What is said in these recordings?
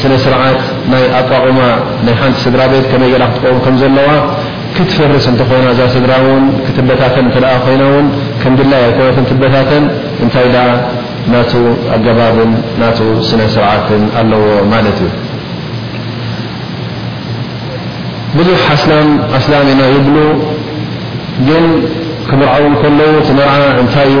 ስነ ስርዓት ናይ ኣቋቑማ ናይ ሓንቲ ስድራ ቤት ከመይ ገይራ ክትቀውም ከም ዘለዋ ክትፈርስ እንተኾይና እዛ ስድራ እውን ክትበታተን እንተደኣ ኮይና እውን ከም ድላይ ኣይኮነትን ትበታተን እንታይ ደኣ ናቱ ኣገባብን ናቱ ስነ ስርዓትን ኣለዎ ማለት እዩ። ብዙሕ ኣስላም ኣስላም ኢና ይብሉ ግን ክምርዓው እንከለዉ እቲ መርዓ እንታይ እዩ?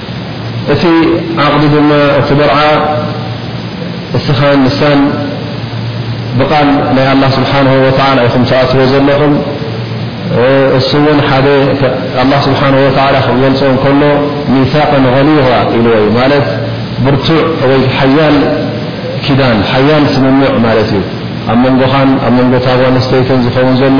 እቲ ዓቕዲ ድማ እቲ መርዓ እስኻን ንሳን ብቃል ናይ ኣላህ ስብሓነሁ ወተዓላ ኢኹም ትኣትዎ ዘለኹም እሱ እውን ሓደ ኣላህ ስብሓነሁ ወተዓላ ክገልጾ እንከሎ ሚሳቅን ገሊዛ ኢልዎ እዩ ማለት ብርቱዕ ወይ ሓያል ኪዳን ሓያል ስምምዕ ማለት እዩ ኣብ መንጎኻን ኣብ መንጎ ታጓል ኣንስተይትን ዝኸውን ዘሎ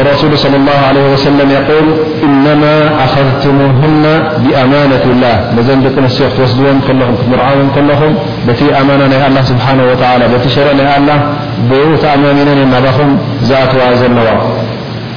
الرسول صلى الله عليه وسلم يقول إنما أخذتمهن بأمانة الله زننقوص م مرعو كلم ت أمانة الله سبحانه وتعالى تشرع الله تأماننم زتوا زلوا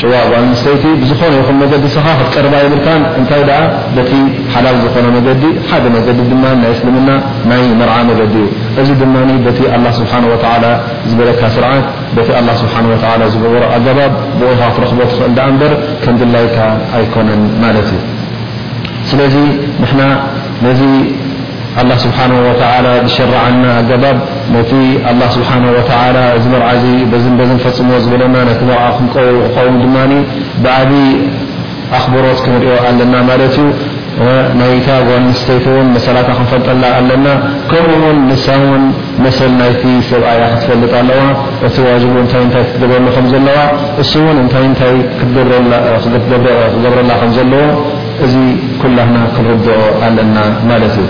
ጭዋ ጓል ኣንስተይቲ ብዝኾነ ይኹን መገዲ ንስኻ ክትቀርባ የብልካን እንታይ ደኣ በቲ ሓላል ዝኾነ መገዲ ሓደ መገዲ ድማ ናይ እስልምና ናይ መርዓ መገዲ እዩ እዚ ድማ በቲ ኣላህ ስብሓነሁ ወተዓላ ዝበለካ ስርዓት በቲ ኣላህ ስብሓነሁ ወተዓላ ዝገበሮ ኣገባብ ብኡ ኢኻ ክትረኽቦ ትኽእል ደኣ እምበር ከም ድላይካ ኣይኮነን ማለት እዩ ስለዚ ንሕና ነዚ ኣላህ ስብሓነሁ ወተዓላ ዝሸረዓልና ኣገባብ ነቲ ኣላህ ስብሓነሁ ወተዓላ እዚ መርዓ'ዚ በዝን በዝን ፈጽምዎ ዝበለና ነቲ መርዓ ክንቀውም ክኸውን ድማ ብዓቢ ኣኽብሮት ክንሪኦ ኣለና ማለት'ዩ። ናይታ ጓል ኣንስተይቲ'ውን መሰላታ ክንፈልጠላ ኣለና። ከምኡ'ውን ንሳ'ውን መሰል ናይቲ ሰብኣያ ክትፈልጥ ኣለዋ። እቲ ዋጅቡ እንታይ እንታይ ክትገብረሉ ከም ዘለዋ እሱ'ውን እንታይ እንታይ ክገብረላ ከም ዘለዎ። እዚ ኩላህና ክንርድኦ ኣለና ማለት እዩ።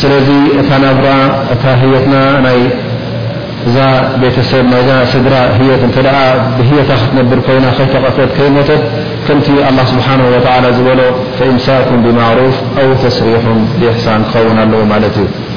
ስለዚ እታ ናብራ እታ ህየትና ናይ እዛ ቤተሰብ ናይዛ ስድራ ህየት እንተ ብህየታ ክትነብር ኮይና ከይተቐተት ከይሞተት ከምቲ ኣላህ ስብሓነሁ ወተዓላ ዝበሎ ፈኢምሳኩም ብማዕሩፍ ኣው ተስሪሑን ብኢሕሳን ክኸውን ኣለዎ ማለት እዩ።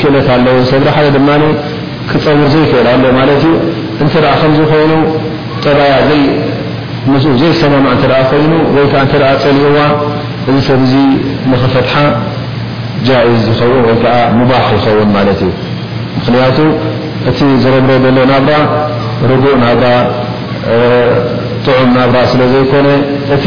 ክእለት ኣለዎ ዝሰግር ሓደ ድማ ክጸውር ዘይክእል ኣሎ ማለት እዩ እንተ ከምዚ ኮይኑ ጠባያ ዘይ ምስኡ ዘይሰማማዕ እንተ ኮይኑ ወይ ከዓ እንተ ጸሊእዋ እዚ ሰብ እዚ ንኽፈትሓ ጃኢዝ ይኸውን ወይ ከዓ ሙባሕ ይኸውን ማለት እዩ ምኽንያቱ እቲ ዝረብሮ ዘሎ ናብራ ርጉእ ናብራ ጥዑም ናብራ ስለ ዘይኮነ እቲ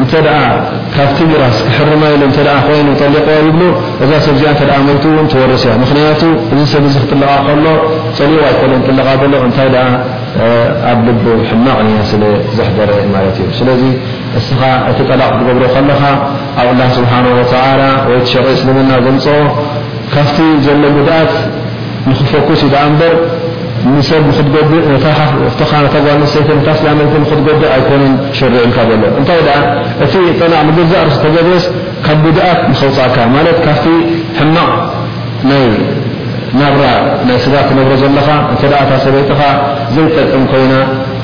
እንተ ካብቲ ሚራስ ክሕርማ ኢሉ እንተ ኮይኑ ጠሊቕዋ ይብሉ፣ እዛ ሰብ እዚኣ እንተ ሞይቱ እውን ትወርስ እያ። ምኽንያቱ እዚ ሰብ እዚ ክጥለቓ ከሎ ጸሊእዋ ኣይኮነን ክጥለቓ ዘሎ፣ እንታይ ደኣ ኣብ ልቡ ሕማቕ ንያ ስለ ዘሕደረ ማለት እዩ። ስለዚ እስኻ እቲ ጠላቕ ክትገብሮ ከለኻ ኣብ ኣላህ ስብሓነሁ ወተዓላ ወይ እቲ ሸርዒ እስልምና ዘምጽኦ ካብቲ ዘሎ ጉድኣት ንኽፈኩስ እዩ ደኣ እምበር ንሰብ ንኽትጎድእ እታ ጓል ኣንስተይቲ እታ ስላመይቲ ንኽትጎድእ ኣይኮነን ሽርዕ ኢልካ ዘሎ እንታይ ደኣ እቲ ጠላቕ ንገዛእ ርእሱ ተገብረስ ካብ ጉድኣት ንኸውጻእካ ማለት ካብቲ ሕማቕ ናይ ናብራ ናይ ስጋ ትነብሮ ዘለኻ እንተ እታ ሰበይትኻ ዘይትጠቅም ኮይና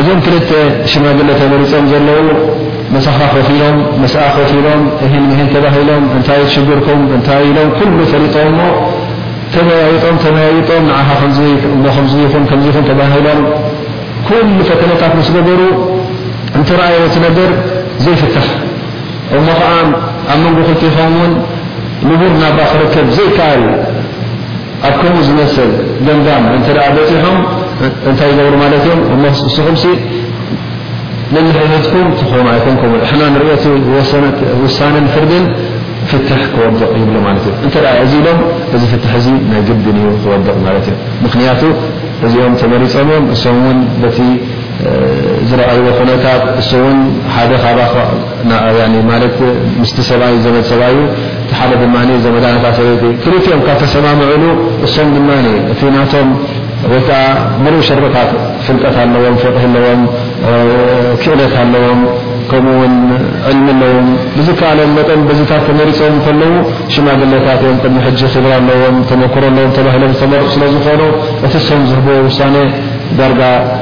እዞም ክልተ ሽማግለ ተመሪፆም ዘለዉ ምሳኻ ኮፍ ኢሎም ምስኣ ኮፍ ኢሎም እሂን ምሂን ተባሂሎም እንታይ እዩ ሽግርኩም እንታይ ኢሎም ኩሉ ፈሊጦምሞ ተመያይጦም ተመያይጦም ንዓኻ ከምዚ እሞ ከምዚ ይኹን ከምዚ ይኹን ተባሂሎም ኩሉ ፈተነታት ምስ ገበሩ እንተረኣዮ እቲ ነገር ዘይፍታሕ እሞ ከዓ ኣብ መንጎ ክልቲኾም እውን ንቡር ናብራ ክርከብ ዘይከኣል ኣብ ከምኡ ዝመስል ገምጋም እንተ በጺሖም እንታይ ይገብሩ ማለት እዮም እሞ እስኹምሲ ንድሕርህትኩም ትኾኑ ኣይኮንኩም ንሕና ንሪኦ እቲ ውሳነን ፍርድን ፍትሕ ክወድቕ ይብሉ ማለት እዩ እንተ እዚ ኢሎም እዚ ፍትሕ እዚ ናይ ግድን እዩ ክወድቕ ማለት እዩ ምክንያቱ እዚኦም ተመሪፆም እዮም እሶም እውን በቲ ዝረኣይዎ ኩነታት እሱ እውን ሓደ ካብ ን ያኒ ማለት ምስቲ ሰብኣይ ዘመድ ሰብኣይ እዩ እቲ ሓደ ድማ ዘመዳ ነታ ሰበይቲ ክልቲኦም ካብ ተሰማምዕሉ እሶም ድማ እቲ ናቶም ወይ ከዓ ምሉእ ሸርጥታት ፍልጠት ኣለዎም ፊቕሂ ኣለዎም ክእለት ኣለዎም ከምኡ ውን ዕልሚ ኣለዎም ብዝከኣሎም መጠን በዚታት ተመሪፆም ከለዉ ሽማግሌታት እዮም ቅድሚ ሕጂ ክብራ ኣለዎም ተመክሮ ኣለዎም ተባሂሎም ዝተመርፁ ስለዝኾኑ እቲ እሶም ዝህብዎ ውሳኔ ዳርጋ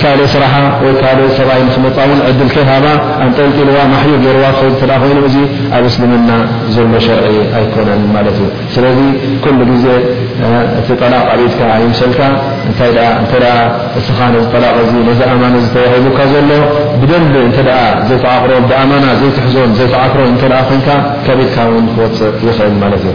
ካልእ ስራሓ ወይ ካልእ ሰብኣይ ንክመፃ እውን ዕድል ከይሃባ ኣንጠልጢልዋ ማሕዩ ገይርዋ ክኸይድ እንተድኣ ኮይኑ እዚ ኣብ እስልምና ዘሎ ሸርዒ ኣይኮነን ማለት እዩ። ስለዚ ኩሉ ግዜ እቲ ጠላቕ ኣብ ኢድካ ኣይምሰልካ እንታይ ድኣ እንተድኣ እስኻ ነዚ ጠላቕ እዚ ነዚ ኣማን እዚ ተዋሂቡካ ዘሎ ብደንቢ እንተድኣ ዘይትዓቕሮን ብኣማና ዘይትሕዞን ዘይትዓትሮን እንተድኣ ኮይንካ ካብ ኢድካ እውን ክወፅእ ይኽእል ማለት እዩ።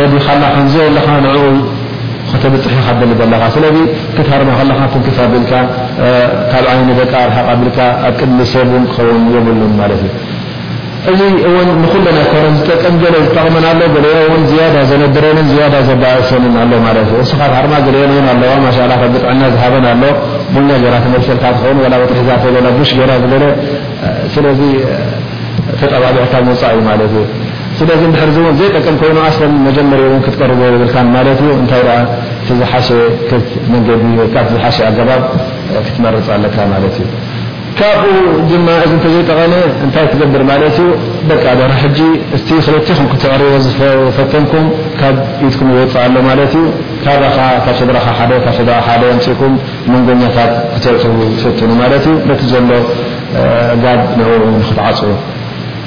ረዲኻላ ከምዘየለኻ ንዕኡ ከተብጽሕ ኢኻ ትደሊ ዘለኻ። ስለዚ ክትሃርማ ከለኻ ትንክፍ ኣቢልካ፣ ካብ ዓይኒ ደቃ ርሕቕ ኣቢልካ፣ ኣብ ቅድሚ ሰብ እውን ክኸውን የብሉን ማለት እዩ። እዚ እውን ንኹለን ኣይኮነን ዝጠቅም፣ ገለ ዝጠቕመን ኣሎ፣ ገሊኦ እውን ዝያዳ ዘነድረንን ዝያዳ ዘባእሰንን ኣሎ ማለት እዩ። እስኻ ትሃርማ ገሊኤን እውን ኣለዋ ማሻላ ረቢ ጥዕና ዝሃበን ኣሎ፣ ሞኛ ገይራ ትመልሰልካ ትኸውን፣ ዋላ በቲ ሒዛቶ ዘላ ቡሽ ገይራ ዝበለ፣ ስለዚ ተጠባቢዕካ ምውጻእ እዩ ማለት እዩ። ስለዚ እንድሕር እዚ እውን ዘይጠቅም ኮይኑ ኣስለን መጀመርይኡ እውን ክትቀርቦ የብልካን ማለት እዩ። እንታይ ደኣ እቲ ዝሓሸ ክት መንገዲ ወይ ከኣ እቲ ዝሓሸ ኣገባብ ክትመርጽ ኣለካ ማለት እዩ። ካብኡ ድማ እዚ እንተዘይጠቐመ እንታይ ትገብር ማለት እዩ። በቃ ድሕሪ ሕጂ እቲ ክልቴኹም ክትዕርይዎ ዝፈተንኩም ካብ ኢድኩም ይወጽእ ኣሎ ማለት እዩ። ካባኻ ካብ ስድራኻ ሓደ ካብ ስድራ ሓደ ኣምጺእኩም መንጎኛታት ክተእትዉ ፈትኑ ማለት እዩ። ነቲ ዘሎ ጋብ ንዕኡ ንክትዓጽዉ።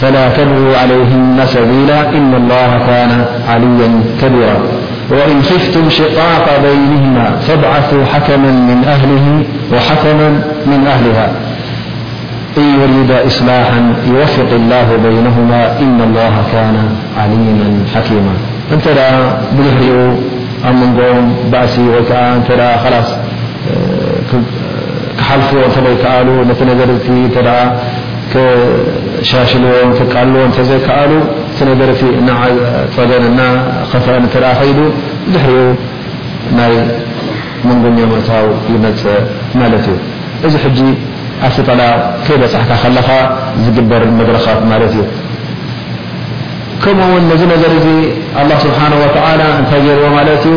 فلا تبعو عليهن سبيلا إن الله كان علياكبيراوإن خفتم شقاق بينهما فبعثوا حكما من هلهان يريد لاحا يوفق الله بينهما ن الله كان علحكيمات ክሻሽልዎ ክቃልልዎ እንተዘይከኣሉ እቲ ነገር እቲ እናዓጸበን እናኸፍኣን እንተደኣ ከይዱ ብድሕሪኡ ናይ መንጎኛ ምእታው ይመጽእ ማለት እዩ። እዚ ሕጂ ኣብቲ ጠላቕ ከይበጻሕካ ከለኻ ዝግበር መድረኻት ማለት እዩ። ከምኡ'ውን ነዚ ነገር እዚ ኣላህ ስብሓነሁ ወተዓላ እንታይ ገይርዎ ማለት እዩ?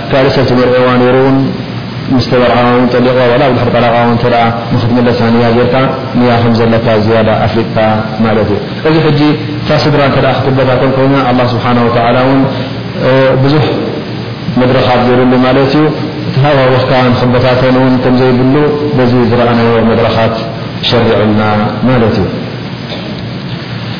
ካልእ ሰብ ትመርዕዋ ነይሩ ውን ምስ ተመርዓዋ ውን ጠሊቕዋ ዋላ ኣብ ድሕሪ ጠላቓ ውን እንተ ንኽትምለሳ ንያ ጌርካ ንያ ከም ዘለካ ዝያዳ ኣፍሊጥካ ማለት እዩ እዚ ሕጂ እታ ስድራ እንተ ክትበታተን ኮይና ኣላህ ስብሓን ወተዓላ ውን ብዙሕ መድረኻት ገይሩሉ ማለት እዩ እቲ ሃዋህውካ ንኽበታተን ውን ከም ዘይብሉ በዚ ዝረኣናዮ መድረኻት ሸሪዑልና ማለት እዩ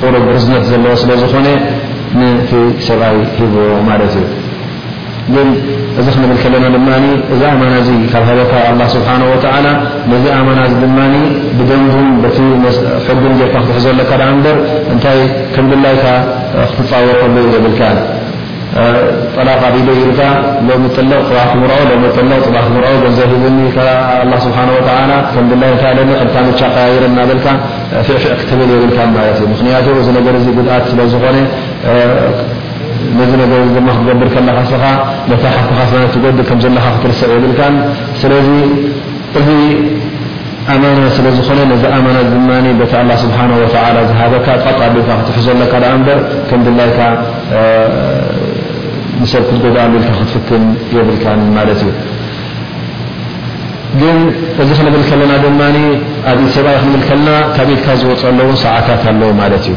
ቁሩብ ርዝነት ዘለዎ ስለ ዝኾነ ንቲ ሰብኣይ ሂብዎ ማለት እዩ ግን እዚ ክንብል ከለና ድማ እዚ ኣማና እዚ ካብ ሃበካ ኣላ ስብሓን ወተዓላ ነዚ ኣማና እዚ ድማ ብደንቡን በቲ ሕጉን ጌርካ ክትሕዞ ኣለካ ደኣ እምበር እንታይ ከምድላይካ ክትፃወረሉ የብልካን ጠላቅ ኣብ ኢደይ ኢልካ ሎሚ ጥልቕ ጽባሕ ትምርዖ ሎሚ ጥልቕ ጽባሕ ትምርዖ ገንዘብ ሂቡኒ ኢልካ ኣላህ ስብሓን ወተዓላ ከም ድላይ እንተኣለኒ ቅድካ ምቻ ቀያይረ እናበልካ ፊዕፊዕ ክትብል የብልካን ማለት እዩ ምክንያቱ እዚ ነገር እዚ ጉድኣት ስለ ዝኾነ ነዚ ነገር እዚ ድማ ክትገብር ከለካ ስኻ ነታ ሓፍትኻ ስለ ትጎድእ ከም ዘለካ ክትርስዕ የብልካን ስለዚ እዚ ኣማና ስለ ዝኾነ ነዚ ኣማና እዚ ድማ በቲ ኣላህ ስብሓነሁ ወተዓላ ዝሃበካ ቀጥ ኣቢልካ ክትሕዞ ኣለካ ደኣ እምበር ከም ድላይካ ንሰብ ክትጎድኣሉ ኢልካ ክትፍትን የብልካን ማለት እዩ። ግን እዚ ክንብል ከለና ድማ ኣብ ኢድ ሰብኣይ ክንብል ከለና ካብ ኢድካ ዝወፀለውን ሰዓታት ኣለዉ ማለት እዩ።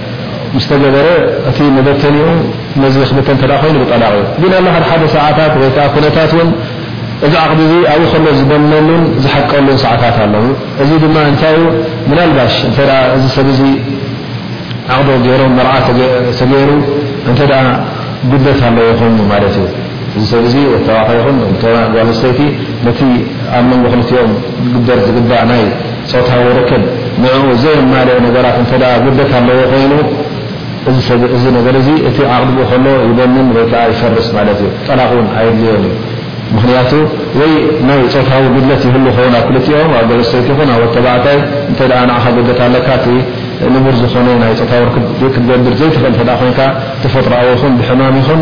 ምስ ተገበረ እቲ መበተኒኡ ነዚ ክብተን እንተ ኮይኑ ብጠላቕ እዩ። ግን ኣብ ሓደ ሓደ ሰዓታት ወይ ከኣ ኩነታት እውን እዚ ዓቕዲ እዚ ኣብኡ ከሎ ዝበነሉን ዝሓቀሉን ሰዓታት ኣለዉ። እዚ ድማ እንታይ እዩ ምናልባሽ እንተ እዚ ሰብ እዚ ዓቕዶ ገይሮም መርዓ ተገይሩ እንተ ጉድለት ኣለዎ ኮይኑ ማለት እዩ። እዚ ሰብ እዚ ወይ ተባዕታይ ይኹን ጓል ኣንስተይቲ ነቲ ኣብ መንጎ ክልቲኦም ክግበር ዝግባእ ናይ ጾታዊ ርክብ ንዕኡ ዘየማልእ ነገራት እንተ ደኣ ጉድለት ኣለዎ ኰይኑ፣ እዚ ሰብ እዚ ነገር እዚ እቲ ዓቕድ'ኡ ከሎ ይበንን ወይ ከኣ ይፈርስ ማለት እዩ። ጠላቕ እውን ኣየድልዮን እዩ። ምኽንያቱ ወይ ናይ ጾታዊ ጉድለት ይህሉ ይኸውን ኣብ ክልቲኦም፣ ኣብ ጓለስተይቲ ይኹን ኣብ ወድ ተባዕታይ እንተ ደኣ ንዓኻ ጉድለት ኣለካ፣ እቲ ንቡር ዝዀነ ናይ ጾታዊ ርክብ ክትገብር ዘይትኽእል እንተ ደኣ ኰይንካ፣ ተፈጥሮኣዊ ይኹን ብሕማም ይኹን፣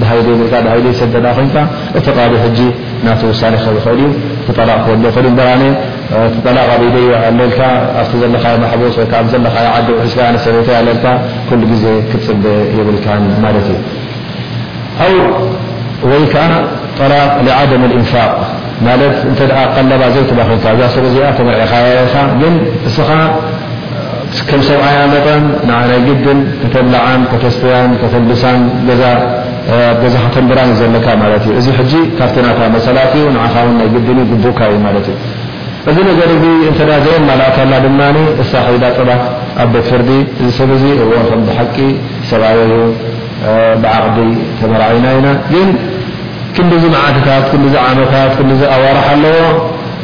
ብሃይለይ በልካ ብሃይለይ ሰድ እንተ ኮይንካ እቲ ቃዲ ሕጂ ናቱ ውሳኔ ክህብ ይኽእል እዩ እቲ ጠላቕ ክወልዶ ይኽእል እዩ እምበር ኣነ እቲ ጠላቕ ኣብ ኢደይ ኣሎ ኢልካ ኣብቲ ዘለኻዮ ማሕቡስ ወይ ከኣ ኣብ ዘለኻዮ ዓዲ ውሒስካ ኣነ ሰበይተይ ኣላ ኢልካ ኩሉ ግዜ ክትጽበ የብልካን ማለት እዩ ኣው ወይ ከኣ ጠላቕ ሊዓደም ልኢንፋቅ ማለት እንተ ቀለባ ዘይትባ ኮይንካ እዛ ሰብ እዚኣ ተመርዒኻያ ኢኻ ግን እስኻ ከም ሰብኣያ መጠን ንዓ ናይ ግድን ከተብልዓን ከተስተያን ከተልብሳን ገዛ ኣብ ገዛ ከተንብራን እዩ ዘለካ ማለት እዩ። እዚ ሕጂ ካብቲ ናታ መሰላት እዩ ንዓኻ ውን ናይ ግድን እዩ ግቡእካ እዩ ማለት እዩ። እዚ ነገር እዚ እንተ ዘየማላእካላ ድማ እሳ ከይዳ ጥባ ኣብ ቤት ፍርዲ እዚ ሰብ እዚ እወ ከም ብሓቂ ሰብኣየይ እዩ ብዓቕዲ ተመራዒና ኢና ግን ክንድዚ መዓልትታት ክንድዚ ዓመታት ክንድዚ ኣዋርሕ ኣለዎ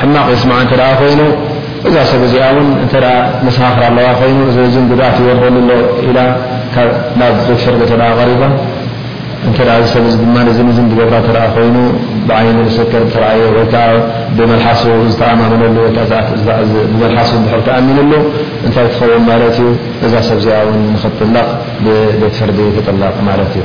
ሕማቕ የስምዓ እንተ ኮይኑ እዛ ሰብ እዚኣ ውን እተ መሰኻኽር ኣለዋ ኮይኑ እዚ እን ጉድኣት ይወርደሉ ኣሎ ኢላ ናብ ዶክተር እተ ቀሪባ እተ እዚ ሰብ እ ድማ ን ን ዝገብራ እተ ኮይኑ ብዓይኒ ምስክር ዝተረኣየ ወይ ከዓ ብመልሓሱ ዝተኣማመነሉ ወይ ብመልሓሱ ድሕር ተኣሚንሉ እንታይ ትኸውን ማለት እዩ እዛ ሰብ እዚኣ ውን ንክትጥለቕ ብቤት ፍርዲ ትጥለቕ ማለት እዩ።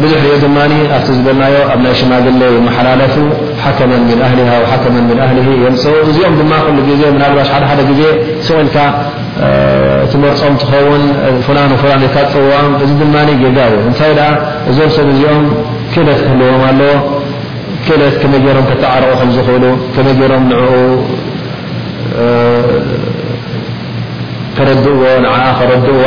ብድሕሪኡ ድማ ኣብቲ ዝበልናዮ ኣብ ናይ ሽማግሌ ይመሓላለፉ ሓከመን ምን ኣህሊሃ ወሓከመን ምን ኣህሊሂ የምፅኡ እዚኦም ድማ ኩሉ ግዜ ምናልባሽ ሓደ ሓደ ግዜ ስቕ ኢልካ ትመርፆም ትኸውን ፉላን ፉላን ኢልካ ትፅውዖም እዚ ድማ ጌጋ እዩ እንታይ ደኣ እዞም ሰብ እዚኦም ክእለት ክህልዎም ኣለዎ ክእለት ከመይ ገይሮም ከተዓርቑ ከም ዝኽእሉ ከመይ ገይሮም ንዕኡ ከረድእዎ ንዓኣ ከረድእዋ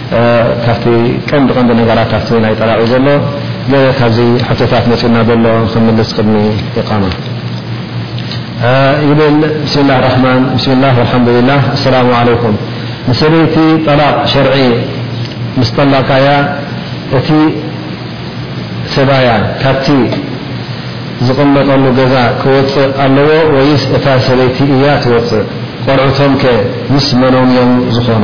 ካብቲ ቀንዲ ቀንዲ ነገራት ኣብቲ ናይ ጠላቒ ዘሎ ገለ ካብዚ ሕቶታት መጺኡና ዘሎ ክንምልስ ቅድሚ ኢቃማ። ይብል ብስሚላህ ራሕማን ብስሚላህ ወልሓምዱሊላህ ኣሰላሙ ዓለይኩም ንሰበይቲ ጠላቕ ሸርዒ ምስ ጠላቃያ እቲ ሰባያ ካብቲ ዝቕመጠሉ ገዛ ክወጽእ ኣለዎ ወይስ እታ ሰበይቲ እያ ትወጽእ ቆልዑቶምከ ምስ መኖምዮም ዝኾኑ።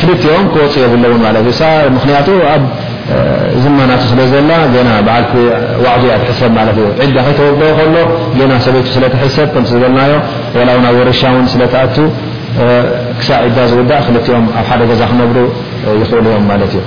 ክልቲኦም ክወጹ የብለውን ማለት እዩ ሳ ምክንያቱ ኣብ ዝማናቱ ስለ ዘላ ገና በዓልቲ ዋዕዱ እያ ትሕሰብ ማለት እዩ ዒዳ ከይተወደኦ ከሎ ገና ሰበይቱ ስለ ትሕሰብ ከምቲ ዝበልናዮ ዋላ እውን ኣብ ወርሻ እውን ስለ ትኣቱ ክሳዕ ዒዳ ዝውዳእ ክልቲኦም ኣብ ሓደ ገዛ ክነብሩ ይኽእሉ እዮም ማለት እዩ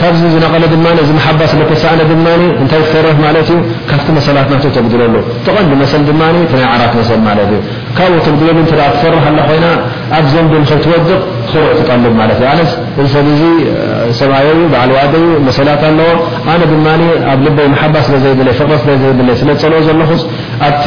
ካብዚ ዝነቐለ ድማ እዚ መሓባ ስለ እተሳእነ ድማ እንታይ ትተርፍ ማለት እዩ ካብቲ መሰላት ናቱ ተጉድለሉ። እቲ ቀንዲ መሰል ድማ እቲ ናይ ዓራት መሰል ማለት እዩ። ካብኡ ተጉድለሉ እንተ ትፈርህ ኣላ ኮይና ኣብ ዘንቢ ንኸይትወድቕ ኹሩዕ ትጠልብ ማለት እዩ። ኣነስ እዚ ሰብ እዚ ሰብኣየይ እዩ፣ በዓል ዋዕደይ እዩ፣ መሰላት ኣለዎ። ኣነ ድማ ኣብ ልበይ መሓባ ስለ ዘይብለይ፣ ፍቕሪ ስለ ዘይብለይ ስለ ዝጸልኦ ዘለኹስ ኣብቲ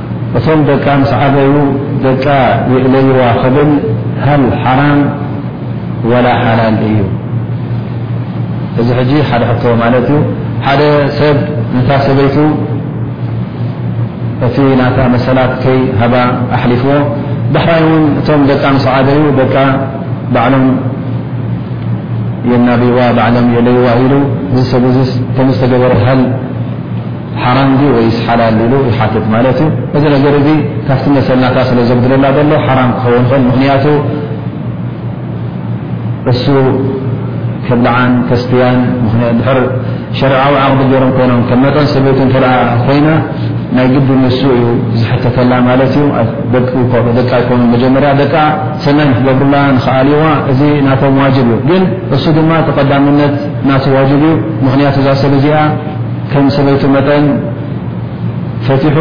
እቶም ደቃ ምስ ዓበዩ ደቃ ይእለይዋ ክብል ሀል ሓራም ወላ ሓላል እዩ? እዚ ሕጂ ሓደ ሕቶ ማለት እዩ። ሓደ ሰብ ነታ ሰበይቱ እቲ ናታ መሰላት ከይ ሃባ ኣሕሊፍዎ ዳሕራይ እውን እቶም ደቃ ምስ ዓበዩ ደቃ ባዕሎም የናብይዋ ባዕሎም የእለይዋ ኢሉ እዚ ሰብ እዚስ ከምዝተገበረ ሀል ሓራም ድዩ ወይስ ሓላል ኢሉ ይሓትት ማለት እዩ። እዚ ነገር እዚ ካብቲ መሰል ናታ ስለ ዘጉድለላ ዘሎ ሓራም ክኸውን ይኽእል። ምኽንያቱ እሱ ከብልዓን ከስትያን ድሕር ሸርዓዊ ዓቕዲ ገይሮም ኮይኖም ከም መጠን ሰበይቱ እንተ ኮይና ናይ ግዲ ንሱ እዩ ዝሕተተላ ማለት እዩ። ደቂ ኣይኮኑን መጀመርያ ደቃ ሰናይ ንክገብሩላ ንክኣልይዋ እዚ ናቶም ዋጅብ እዩ። ግን እሱ ድማ ተቐዳምነት ናቱ ዋጅብ እዩ። ምኽንያቱ እዛ ሰብ እዚኣ ከም ሰበይቱ መጠን ፈቲሑ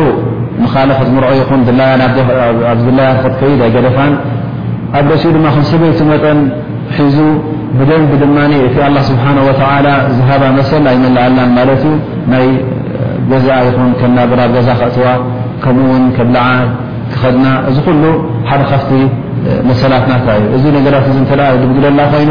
ንኻልእ ክትምርዖ ይኹን ኣብ ድላያ ንክትከይድ ኣይገደፋን። ኣብ ርእሲኡ ድማ ከም ሰበይቱ መጠን ሒዙ ብደንቢ ድማ እቲ ኣላ ስብሓን ወተዓላ ዝሃባ መሰል ኣይመለኣላን ማለት እዩ። ናይ ገዛኣ ይኹን ከናብራ ብ ገዛ ከእትዋ ከምኡ ውን ከብልዓ ክኸድና እዚ ኩሉ ሓደ ካብቲ መሰላት ናታ እዩ። እዚ ነገራት እዚ እንተ ድጉደላ ኮይኑ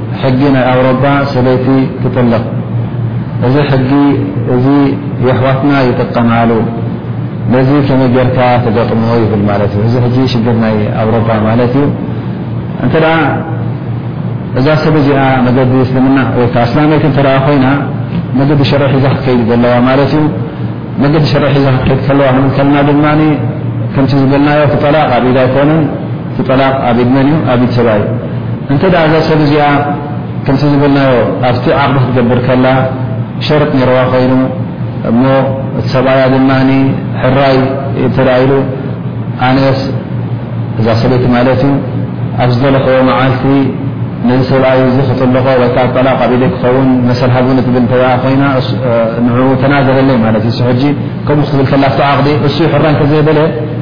ሕጊ ናይ ኣውሮባ ሰበይቲ ትጥልቕ እዚ ሕጊ እዚ የሕዋትና ይጥቀማሉ ለዚ ከመይ ጌርካ ትገጥሞ ይብል ማለት እዩ እዚ ሕጂ ሽግር ናይ ኣውሮባ ማለት እዩ እንተ እዛ ሰብ እዚኣ መገዲ እስልምና ወይ ከ ኣስላመይቲ እንተ ኮይና መገዲ ሸርዒ ሒዛ ክትከይድ ዘለዋ ማለት እዩ መገዲ ሸርዒ ሒዛ ክትከይድ ከለዋ ክንብል ከልና ድማ ከምቲ ዝበልናዮ እቲ ጠላቅ ኣብ ኢዳ ኣይኮነን እቲ ጠላቕ ኣብ ኢድ መን እዩ? ኣብ ኢድ ሰብኣይ እዩ። እንተ እዛ ሰብ እዚኣ ከምቲ ዝበልናዮ ኣብቲ ዓቕዲ ክትገብር ከላ ሸርጥ ነይርዋ ኮይኑ እሞ እቲ ሰብኣያ ድማ ሕራይ እንተ ኢሉ ኣነስ እዛ ሰበይቲ ማለት እዩ ኣብ ዝደለኹዎ መዓልቲ ነዚ ሰብኣይ እዚ ክጥልቖ ወይ ከኣ ጠላቕ ኣብ ኢደይ ክኸውን መሰል ሃቡኒ ትብል እንተ ኮይና ንዕኡ ተናዘበለይ ማለት እዩ። ሕጂ ከምኡ ክትብል ከላ ኣብቲ ዓቕዲ እሱ ሕራይ እንተ ዘይበለ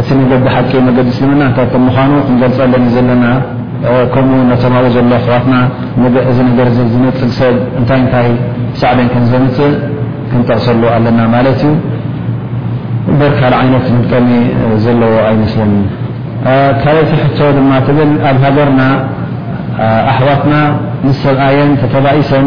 እቲ መገዲ ሓቂ መገዲ እስልምና እንታይ ከም ምዃኑ ክንገልጸለን ዘለና ከምኡ ውን ነቶም ኣብኡ ዘሎ ኣሕዋትና እዚ ነገር እዚ ዝነጽግ ሰብ እንታይ እንታይ ሳዕቤን ከም ዘምጽእ ክንጠቕሰሉ ኣለና ማለት እዩ እምበር ካልእ ዓይነት መጥቀሚ ዘለዎ ኣይመስለንን። ካልኣይቲ ሕቶ ድማ ትብል ኣብ ሃገርና ኣሕዋትና ምስ ሰብኣየን ተተባኢሰን፣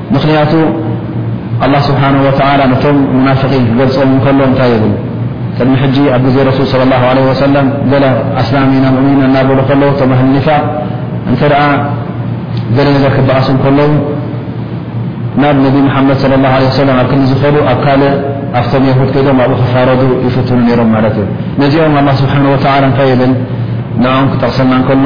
ምኽንያቱ ኣላህ ስብሓነሁ ወተዓላ ነቶም ሙናፍቒን ክገልጾም እንከሎ እንታይ ይብል? ቅድሚ ሕጂ ኣብ ግዜ ረሱል ሰለላሁ ዓለይሂ ወሰለም ገለ ኣስላም ኢና ሙእሚን ኢና እናበሉ ከለዉ እቶም ኣህሊ ኒፋቕ እንተደኣ ገለ ነገር ክበኣሱ እንከለዉ ናብ ነቢ መሓመድ صለ ላه ለ ሰለም ኣብ ክንዲ ዝኸዱ ኣብ ካልእ ኣብቶም የሁድ ከይዶም ኣብኡ ክፋረዱ ይፍትኑ ነይሮም ማለት እዩ ነዚኦም ኣላ ስብሓን ወተላ እንታይ ይብል ንዕኦም ክጠቕሰልና እንከሎ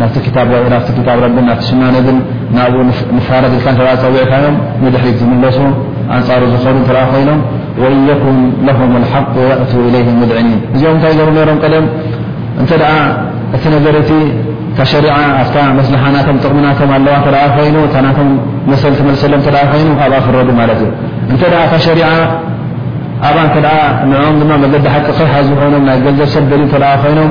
ናብቲ ክታብ ረ ናብቲ ክታብ ረብን ናብቲ ሱና ነብን ናብኡ ንፋረድ ኢልካ እንተ ጸዊዕካዮም ንድሕሪት ዝምለሱ ኣንጻሩ ዝኸዱ እንተ ኮይኖም ወእን የኩን ለሁም ልሓቁ የእቱ ኢለይህ ሙድዕኒን እዚኦም እንታይ ገሩ ነይሮም ቀደም እንተ እቲ ነገር እቲ እታ ሸሪዓ ኣብታ መስልሓ ናቶም ጥቕሚ ናቶም ኣለዋ እተ ኮይኑ እታ ናቶም መሰል ትመልሰሎም እተ ኮይኑ ኣብኣ ፍረዱ ማለት እዩ እንተ እታ ሸሪዓ ኣብኣ እተ ንኦም ድማ መገዲ ሓቂ ከይሓዝ ዝኮይኖም ናይ ገንዘብ ሰብ ደልዩ እተ ኮይኖም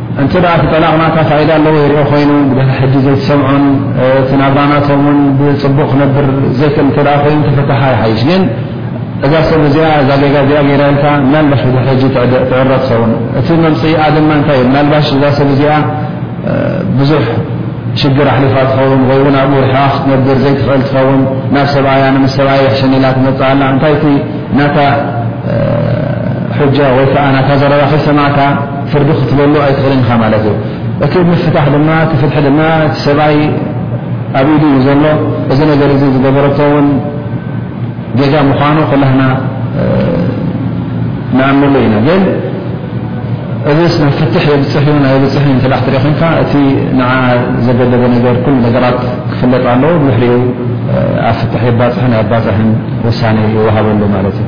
እንተ እቲ ጠላቕ ናታ ፋይዳ ኣለዎ ይርኢ ኮይኑ ብድሕሪ ሕጂ ዘይትሰምዖን እቲ ናብራ ናቶም ውን ብጽቡቕ ክነብር ዘይክእል እንተ ኮይኑ ተፈታሓ ይሓይሽ ግን እዛ ሰብ እዚኣ እዛ ጌጋ እዚኣ ገይራ ኢልካ ምናልባሽ ብድሕሪ ሕጂ ትዕረ ትኸውን እቲ መምጽኢኣ ድማ እንታይ እዩ ምናልባሽ እዛ ሰብ እዚኣ ብዙሕ ሽግር ኣሕሊፋ ትኸውን ወይ ውን ኣብኡ ርሕቓ ክትነብር ዘይትኽእል ትኸውን ናብ ሰብኣያ ንምስ ሰብኣያ ይሕሸኒ ኢላ ትመጽእ ኣላ እንታይ እቲ ናታ ሑጃ ወይ ከኣ ናታ ዘረባ ከይሰማዕካ ፍርዲ ክትበሉ ኣይትኽእልን ኢኻ ማለት እዩ። እቲ ምፍታሕ ድማ እቲ ፍትሒ ድማ እቲ ሰብኣይ ኣብ ኢዱ እዩ ዘሎ። እዚ ነገር እዚ ዝገበረቶ እውን ጌጋ ምዃኑ ኩላህና ንኣምነሉ ኢና። ግን እዚስ ናብ ፍትሕ የብፅሕ ይኹን ኣየብፅሕን እንተ ትርኢ ኮይንካ እቲ ንዓኣ ዘገደደ ነገር ኩሉ ነገራት ክፍለጥ ኣለዎ። ብድሕሪኡ ኣብ ፍትሕ የባፅሕን ኣየባፅሕን ውሳነ ይወሃበሉ ማለት እዩ።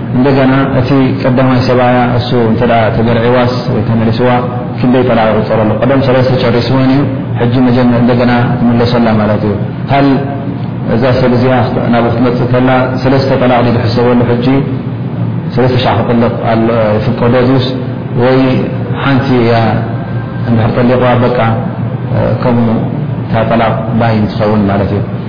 እንደገና እቲ ቀዳማይ ሰብኣያ እሱ እንተ ተገርዒዋስ ወይ ተመሊስዋ ክንደይ ጠላቅ ይቁፀረሉ ቀደም ሰለስተ ጨሪስወን እዩ ሕጂ መጀመ እንደገና ክምለሰላ ማለት እዩ ሃል እዛ ሰብ እዚኣ ናብኡ ክትመፅእ ከላ ሰለስተ ጠላቅ ድዩ ዝሕሰበሉ ሕጂ ሰለስተ ሻዕ ክጥልቅ ይፍቀዶ ድዩስ ወይ ሓንቲ እያ እንድሕር ጠሊቅዋ በቃ ከምኡ እታ ጠላቅ ባይን ትኸውን ማለት እዩ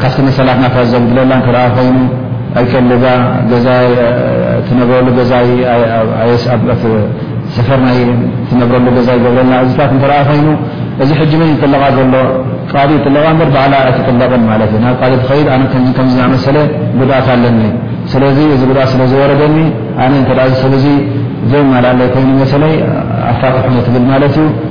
ካብቲ መሰላት ናታ ዘጉድለላ እንተ ኮይኑ ኣይቀልባ ገዛ ትነብረሉ ገዛ ሰፈር ናይ ትነብረሉ ገዛ ይገብረላ እዚታት እንተ ኮይኑ እዚ ሕጂ መን ይጥለቓ ዘሎ ቃዲ ይጥለቓ እበር ባዕላ ኣይትጥለቕን ማለት እዩ ናብ ቃዲ ትኸይድ ኣነ ከምዚ ከምዚ ዝኣመሰለ ጉድኣት ኣለኒ ስለዚ እዚ ጉድኣት ስለ ዝወረደኒ ኣነ እንተ እዚ ሰብ እዚ ዘይማልኣለይ ኮይኑ መሰለይ ኣፋትሑኒ ትብል ማለት እዩ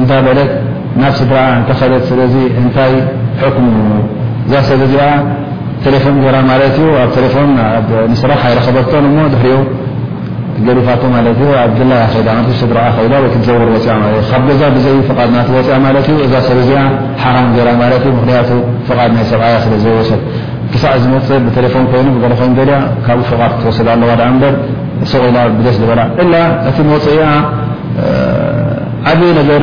እንዳ በለት ናብ ስድራኣ እንተ ከደት ስለዚ እንታይ ሕክሙ እዛ ሰብ እዚኣ ቴሌፎን ጌራ ማለት እዩ ኣብ ቴሌፎን ንስራሕ ኣይረኸበቶን እሞ ድሕሪኡ ገዲፋቶ ማለት እዩ ኣብ ድላ እያ ከይዳ ናብቲ ስድራኣ ከይዳ ወይ ክትዘውር ወፅያ ማለት እዩ ካብ ገዛ ብዘይ ፍቓድ ናቲ ወፅያ ማለት እዩ እዛ ሰብ እዚኣ ሓራም ጌራ ማለት እዩ ምክንያቱ ፍቓድ ናይ ሰብኣያ ስለ ዘይወሰድ ክሳዕ ዝመፅእ ብቴሌፎን ኮይኑ ብገለ ኮይኑ ገሊያ ካብኡ ፍቓድ ክትወስድ ኣለዋ ደኣ እምበር ሱቕ ኢላ ብደስ ዝበላ እና እቲ መውፅኢኣ ዓብይ ነገር